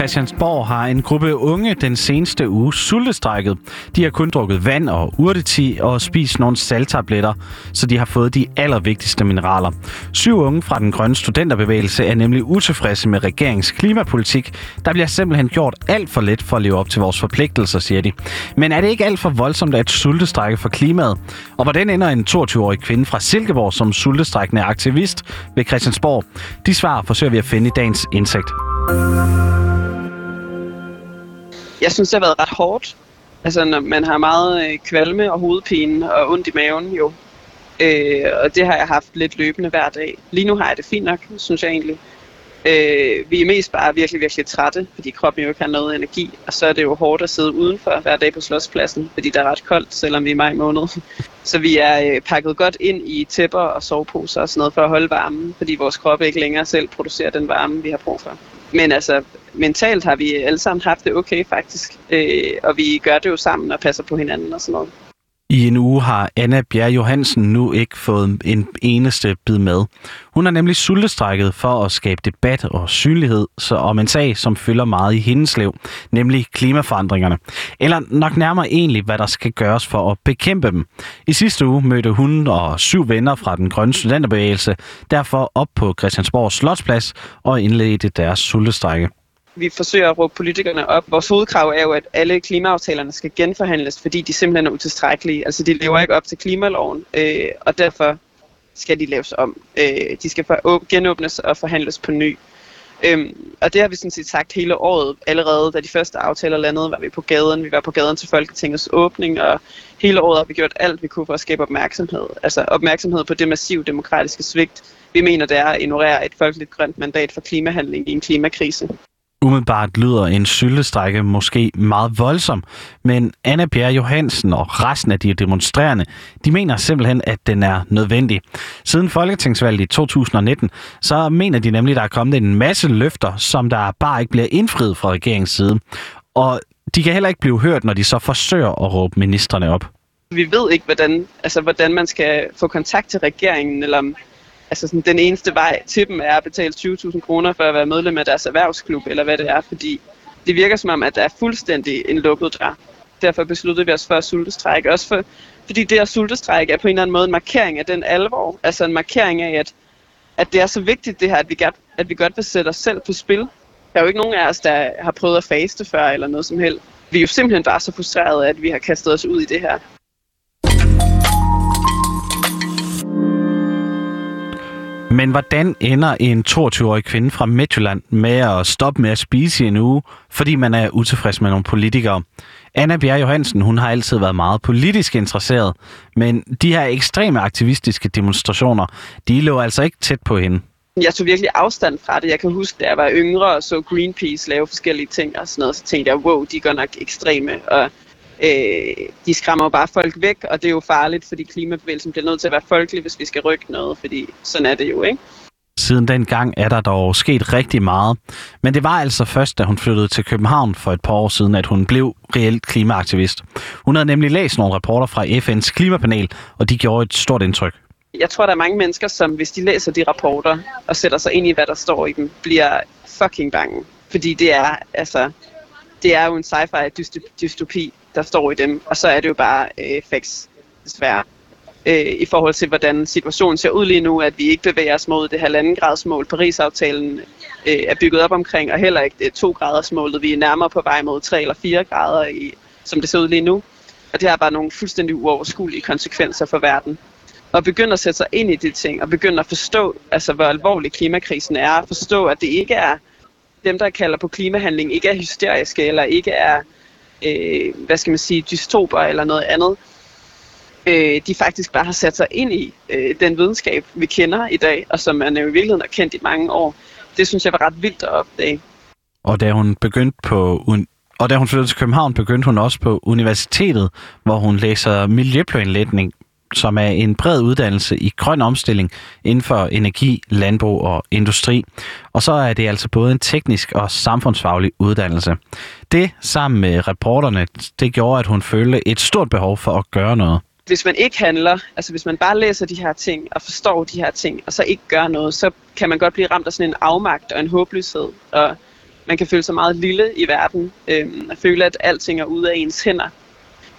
Christiansborg har en gruppe unge den seneste uge sultestrækket. De har kun drukket vand og urteti og spist nogle salttabletter, så de har fået de allervigtigste mineraler. Syv unge fra den grønne studenterbevægelse er nemlig utilfredse med regeringens klimapolitik. Der bliver simpelthen gjort alt for let for at leve op til vores forpligtelser, siger de. Men er det ikke alt for voldsomt at sultestrække for klimaet? Og hvordan ender en 22-årig kvinde fra Silkeborg som sultestrækkende aktivist ved Christiansborg? De svar forsøger vi at finde i dagens indsigt. Jeg synes, det har været ret hårdt. Altså, når man har meget øh, kvalme og hovedpine og ondt i maven jo. Øh, og det har jeg haft lidt løbende hver dag. Lige nu har jeg det fint nok, synes jeg egentlig. Øh, vi er mest bare virkelig, virkelig trætte, fordi kroppen jo ikke har noget energi. Og så er det jo hårdt at sidde udenfor hver dag på Slotspladsen, fordi der er ret koldt, selvom vi er i maj måned. Så vi er øh, pakket godt ind i tæpper og soveposer og sådan noget for at holde varmen, fordi vores krop ikke længere selv producerer den varme, vi har brug for. Men altså, mentalt har vi alle sammen haft det okay faktisk. Øh, og vi gør det jo sammen og passer på hinanden og sådan noget. I en uge har Anna Bjerg Johansen nu ikke fået en eneste bid med. Hun har nemlig sultestrækket for at skabe debat og synlighed så om en sag, som fylder meget i hendes liv, nemlig klimaforandringerne. Eller nok nærmere egentlig, hvad der skal gøres for at bekæmpe dem. I sidste uge mødte hun og syv venner fra den grønne studenterbevægelse derfor op på Christiansborg Slotsplads og indledte deres sultestrække vi forsøger at råbe politikerne op. Vores hovedkrav er jo, at alle klimaaftalerne skal genforhandles, fordi de simpelthen er utilstrækkelige. Altså, de lever ikke op til klimaloven, øh, og derfor skal de laves om. Øh, de skal for, genåbnes og forhandles på ny. Øhm, og det har vi sådan set sagt hele året. Allerede da de første aftaler landede, var vi på gaden. Vi var på gaden til Folketingets åbning, og hele året har vi gjort alt, vi kunne for at skabe opmærksomhed. Altså opmærksomhed på det massive demokratiske svigt. Vi mener, det er at ignorere et folkeligt grønt mandat for klimahandling i en klimakrise. Umiddelbart lyder en syltestrække måske meget voldsom, men Anna Pierre Johansen og resten af de demonstrerende, de mener simpelthen, at den er nødvendig. Siden Folketingsvalget i 2019, så mener de nemlig, at der er kommet en masse løfter, som der bare ikke bliver indfriet fra regeringens side. Og de kan heller ikke blive hørt, når de så forsøger at råbe ministerne op. Vi ved ikke, hvordan, altså, hvordan man skal få kontakt til regeringen, eller altså sådan, den eneste vej til dem er at betale 20.000 kroner for at være medlem af deres erhvervsklub, eller hvad det er, fordi det virker som om, at der er fuldstændig en lukket dør. Derfor besluttede vi os for at sultestrække. Også for, fordi det at sultestrække er på en eller anden måde en markering af den alvor. Altså en markering af, at, at det er så vigtigt det her, at vi, godt, at vi godt vil sætte os selv på spil. Der er jo ikke nogen af os, der har prøvet at faste før eller noget som helst. Vi er jo simpelthen bare så frustrerede, at vi har kastet os ud i det her. Men hvordan ender en 22-årig kvinde fra Midtjylland med at stoppe med at spise i en uge, fordi man er utilfreds med nogle politikere? Anna Bjerg Johansen, hun har altid været meget politisk interesseret, men de her ekstreme aktivistiske demonstrationer, de lå altså ikke tæt på hende. Jeg tog virkelig afstand fra det. Jeg kan huske, da jeg var yngre og så Greenpeace lave forskellige ting og sådan noget, så tænkte jeg, wow, de går nok ekstreme. Og øh, de skræmmer jo bare folk væk, og det er jo farligt, fordi klimabevægelsen bliver nødt til at være folkelig, hvis vi skal rykke noget, fordi sådan er det jo, ikke? Siden den gang er der dog sket rigtig meget. Men det var altså først, da hun flyttede til København for et par år siden, at hun blev reelt klimaaktivist. Hun havde nemlig læst nogle rapporter fra FN's klimapanel, og de gjorde et stort indtryk. Jeg tror, der er mange mennesker, som hvis de læser de rapporter og sætter sig ind i, hvad der står i dem, bliver fucking bange. Fordi det er, altså, det er jo en sci-fi dystopi, der står i dem, og så er det jo bare øh, facts, desværre. Øh, I forhold til, hvordan situationen ser ud lige nu, at vi ikke bevæger os mod det halvanden grads mål, Paris-aftalen øh, er bygget op omkring, og heller ikke det to graders målet. Vi er nærmere på vej mod 3 eller 4 grader, i, som det ser ud lige nu. Og det har bare nogle fuldstændig uoverskuelige konsekvenser for verden. Og begynde at sætte sig ind i de ting, og begynde at forstå, altså, hvor alvorlig klimakrisen er, og forstå, at det ikke er dem, der kalder på klimahandling, ikke er hysteriske, eller ikke er øh, hvad skal man sige, dystoper eller noget andet, øh, de faktisk bare har sat sig ind i øh, den videnskab, vi kender i dag, og som man jo i virkeligheden har kendt i mange år. Det synes jeg var ret vildt at opdage. Og da hun begyndte på og da hun flyttede til København, begyndte hun også på universitetet, hvor hun læser miljøplanlægning som er en bred uddannelse i grøn omstilling inden for energi, landbrug og industri. Og så er det altså både en teknisk og samfundsfaglig uddannelse. Det sammen med reporterne, det gjorde, at hun følte et stort behov for at gøre noget hvis man ikke handler, altså hvis man bare læser de her ting og forstår de her ting, og så ikke gør noget, så kan man godt blive ramt af sådan en afmagt og en håbløshed. Og man kan føle sig meget lille i verden, øh, og føle, at alting er ude af ens hænder.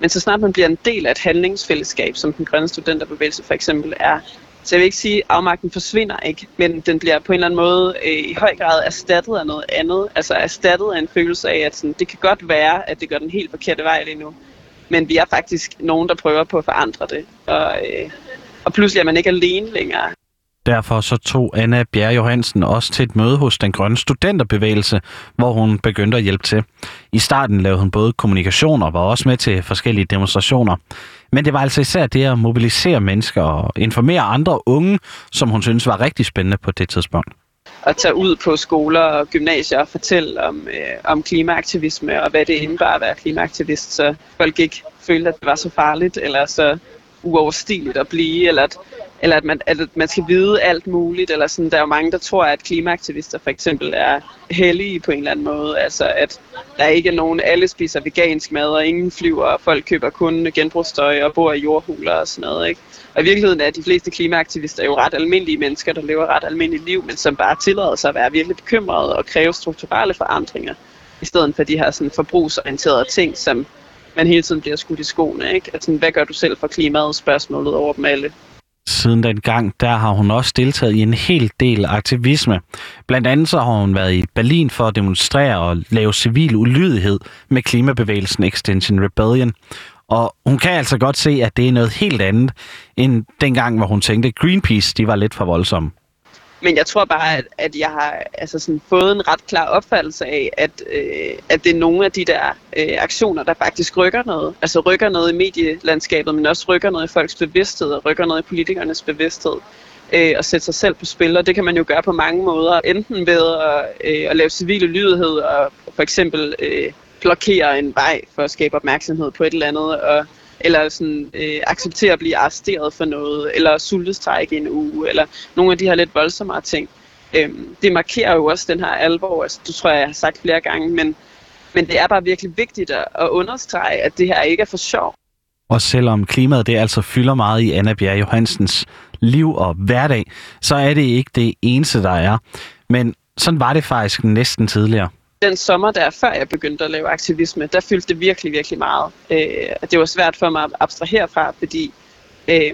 Men så snart man bliver en del af et handlingsfællesskab, som den grønne studenterbevægelse for eksempel er, så jeg vil ikke sige, at afmagten forsvinder ikke, men den bliver på en eller anden måde øh, i høj grad erstattet af noget andet. Altså erstattet af en følelse af, at sådan, det kan godt være, at det går den helt forkerte vej lige nu. Men vi er faktisk nogen, der prøver på at forandre det. Og, øh, og pludselig er man ikke alene længere. Derfor så tog Anna Bjerre Johansen også til et møde hos den grønne studenterbevægelse, hvor hun begyndte at hjælpe til. I starten lavede hun både kommunikation og var også med til forskellige demonstrationer. Men det var altså især det at mobilisere mennesker og informere andre unge, som hun synes var rigtig spændende på det tidspunkt at tage ud på skoler og gymnasier og fortælle om, øh, om klimaaktivisme og hvad det indebar at være klimaaktivist, så folk ikke følte, at det var så farligt eller så uoverstigeligt at blive, eller at, eller at, man, at man skal vide alt muligt. Eller sådan. Der er jo mange, der tror, at klimaaktivister for eksempel er hellige på en eller anden måde. Altså at der ikke er nogen, alle spiser vegansk mad, og ingen flyver, og folk køber kun genbrugstøj og bor i jordhuler og sådan noget. Ikke? Og i virkeligheden er de fleste klimaaktivister jo ret almindelige mennesker, der lever ret almindeligt liv, men som bare tillader sig at være virkelig bekymrede og kræve strukturelle forandringer, i stedet for de her sådan, forbrugsorienterede ting, som man hele tiden bliver skudt i skoene. Ikke? Altså, hvad gør du selv for klimaet? Spørgsmålet over dem alle. Siden den gang, der har hun også deltaget i en hel del aktivisme. Blandt andet så har hun været i Berlin for at demonstrere og lave civil ulydighed med klimabevægelsen Extinction Rebellion. Og hun kan altså godt se, at det er noget helt andet, end dengang, hvor hun tænkte, at Greenpeace de var lidt for voldsomme. Men jeg tror bare, at, at jeg har altså sådan, fået en ret klar opfattelse af, at, øh, at det er nogle af de der øh, aktioner, der faktisk rykker noget. Altså rykker noget i medielandskabet, men også rykker noget i folks bevidsthed og rykker noget i politikernes bevidsthed øh, og sætte sig selv på spil. Og det kan man jo gøre på mange måder. Enten ved at, øh, at lave civile lydighed og for eksempel øh, blokere en vej for at skabe opmærksomhed på et eller andet. Og eller sådan, øh, acceptere at blive arresteret for noget, eller sultestrække i en uge, eller nogle af de her lidt voldsommere ting. Øhm, det markerer jo også den her alvor, altså, du tror jeg, jeg har sagt flere gange, men, men det er bare virkelig vigtigt at, at understrege, at det her ikke er for sjov. Og selvom klimaet det altså fylder meget i Anna Bjerg Johansens liv og hverdag, så er det ikke det eneste, der er. Men sådan var det faktisk næsten tidligere den sommer der, før jeg begyndte at lave aktivisme, der fyldte det virkelig, virkelig meget. Øh, det var svært for mig at abstrahere fra, fordi øh,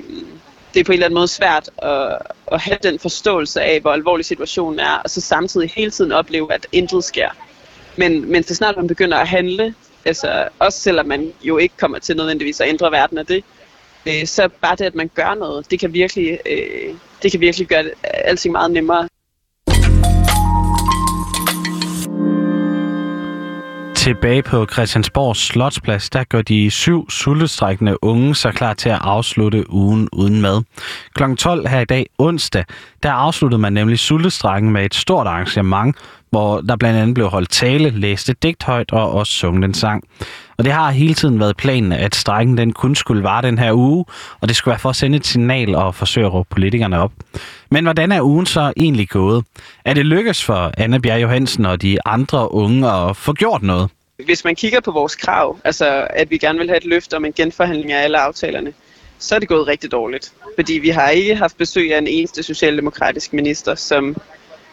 det er på en eller anden måde svært at, at have den forståelse af, hvor alvorlig situationen er, og så samtidig hele tiden opleve, at intet sker. Men, men så snart man begynder at handle, altså også selvom man jo ikke kommer til nødvendigvis at ændre verden af det, øh, så bare det, at man gør noget, det kan virkelig, øh, det kan virkelig gøre alting meget nemmere. Tilbage på Christiansborgs Slotsplads, der gør de syv sultestrækkende unge sig klar til at afslutte ugen uden mad. Kl. 12 her i dag, onsdag, der afsluttede man nemlig sultestrækken med et stort arrangement, hvor der blandt andet blev holdt tale, læste digthøjt og også sunget en sang. Og det har hele tiden været planen, at strækken den kun skulle vare den her uge, og det skulle være for at sende et signal og forsøge at råbe politikerne op. Men hvordan er ugen så egentlig gået? Er det lykkes for Anne Bjerg Johansen og de andre unge at få gjort noget? Hvis man kigger på vores krav, altså at vi gerne vil have et løft om en genforhandling af alle aftalerne, så er det gået rigtig dårligt. Fordi vi har ikke haft besøg af en eneste socialdemokratisk minister, som,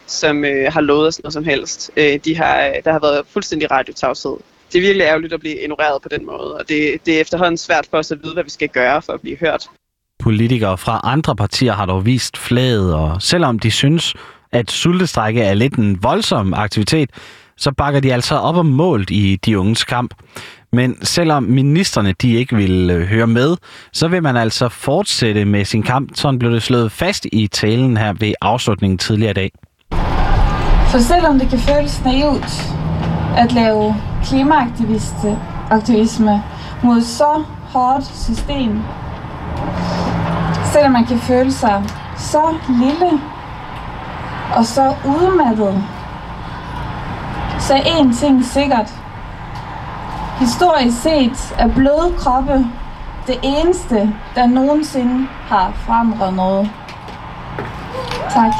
som øh, har lovet os noget som helst. Øh, de har, der har været fuldstændig radiotavshed. Det er virkelig ærgerligt at blive ignoreret på den måde, og det, det er efterhånden svært for os at vide, hvad vi skal gøre for at blive hørt. Politikere fra andre partier har dog vist flaget, og selvom de synes, at sultestrække er lidt en voldsom aktivitet, så bakker de altså op om målt i de unges kamp. Men selvom ministerne de ikke vil øh, høre med, så vil man altså fortsætte med sin kamp. Sådan blev det slået fast i talen her ved afslutningen tidligere i dag. For selvom det kan føles naivt at lave klimaaktivisme mod så hårdt system, selvom man kan føle sig så lille og så udmattet, så er én ting sikkert. Historisk set er bløde kroppe det eneste, der nogensinde har forandret noget. Tak.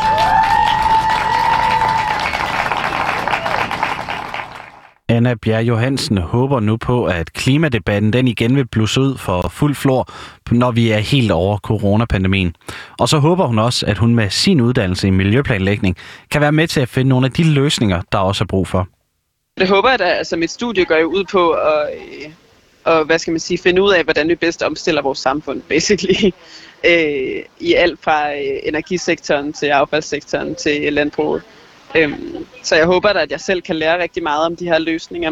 Anna Bjerg Johansen håber nu på, at klimadebatten den igen vil blusse ud for fuld flor, når vi er helt over coronapandemien. Og så håber hun også, at hun med sin uddannelse i miljøplanlægning kan være med til at finde nogle af de løsninger, der også er brug for. Det håber jeg da. Altså mit studie går jo ud på at, øh, og, hvad skal man sige, finde ud af, hvordan vi bedst omstiller vores samfund, basically. Øh, I alt fra øh, energisektoren til affaldssektoren til landbruget. Øhm, så jeg håber da, at jeg selv kan lære rigtig meget om de her løsninger.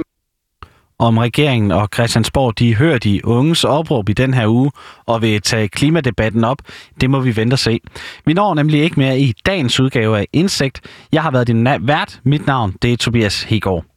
Om regeringen og Christiansborg de hører de unges opråb i den her uge og vil tage klimadebatten op, det må vi vente og se. Vi når nemlig ikke mere i dagens udgave af Insekt. Jeg har været din vært. Mit navn det er Tobias Hegård.